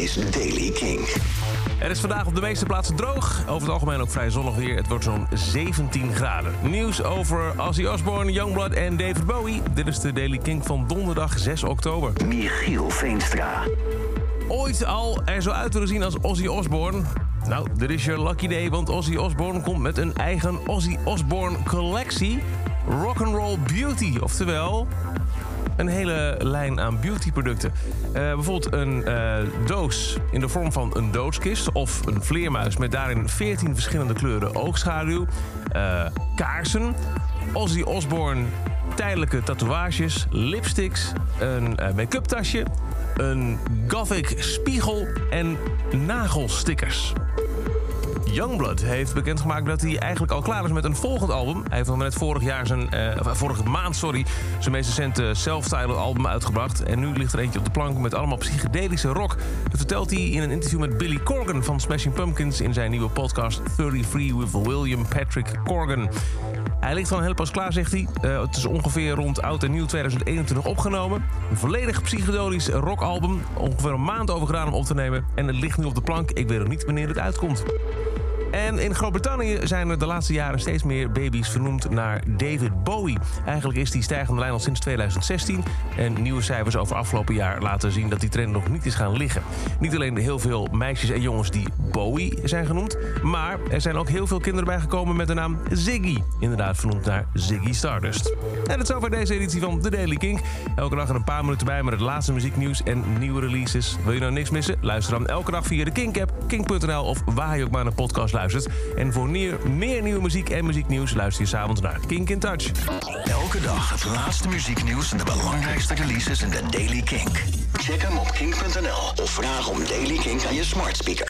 is Daily King. Het is vandaag op de meeste plaatsen droog. Over het algemeen ook vrij zonnig weer. Het wordt zo'n 17 graden. Nieuws over Ozzy Osbourne, Youngblood en David Bowie. Dit is de Daily King van donderdag 6 oktober. Michiel Veenstra. Ooit al er zo uit willen zien als Ozzy Osbourne? Nou, dit is je lucky day, want Ozzy Osbourne komt met een eigen Ozzy Osbourne collectie. Rock'n'Roll Beauty, oftewel een hele lijn aan beautyproducten. Uh, bijvoorbeeld een uh, doos in de vorm van een doodskist... of een vleermuis met daarin 14 verschillende kleuren oogschaduw... Uh, kaarsen, Ozzy Osbourne tijdelijke tatoeages, lipsticks... een make-up tasje, een gothic spiegel en nagelstickers. Youngblood heeft bekendgemaakt dat hij eigenlijk al klaar is met een volgend album. Hij heeft nog net vorig jaar zijn, uh, vorige maand sorry, zijn meest recente self-titled album uitgebracht. En nu ligt er eentje op de plank met allemaal psychedelische rock. Dat vertelt hij in een interview met Billy Corgan van Smashing Pumpkins in zijn nieuwe podcast 33 with William Patrick Corgan. Hij ligt van heel pas klaar, zegt hij. Uh, het is ongeveer rond oud en nieuw 2021 opgenomen. Een volledig psychedelisch rockalbum. Ongeveer een maand over gedaan om op te nemen. En het ligt nu op de plank. Ik weet nog niet wanneer het uitkomt. En in Groot-Brittannië zijn er de laatste jaren steeds meer baby's vernoemd naar David Bowie. Eigenlijk is die stijgende lijn al sinds 2016. En nieuwe cijfers over afgelopen jaar laten zien dat die trend nog niet is gaan liggen. Niet alleen heel veel meisjes en jongens die Bowie zijn genoemd, maar er zijn ook heel veel kinderen bijgekomen met de naam Ziggy. Inderdaad vernoemd naar Ziggy Stardust. En dat is over deze editie van The Daily Kink. Elke dag er een paar minuten bij met het laatste muzieknieuws en nieuwe releases. Wil je nou niks missen? Luister dan elke dag via de Kink-app, kink.nl of waar je ook maar naar podcast En voor meer, meer nieuwe muziek en muzieknieuws luister je s'avonds naar Kink in Touch. Elke dag het laatste muzieknieuws en de belangrijkste releases in de Daily Kink. Check hem op kink.nl of vraag om Daily Kink aan je smart speaker.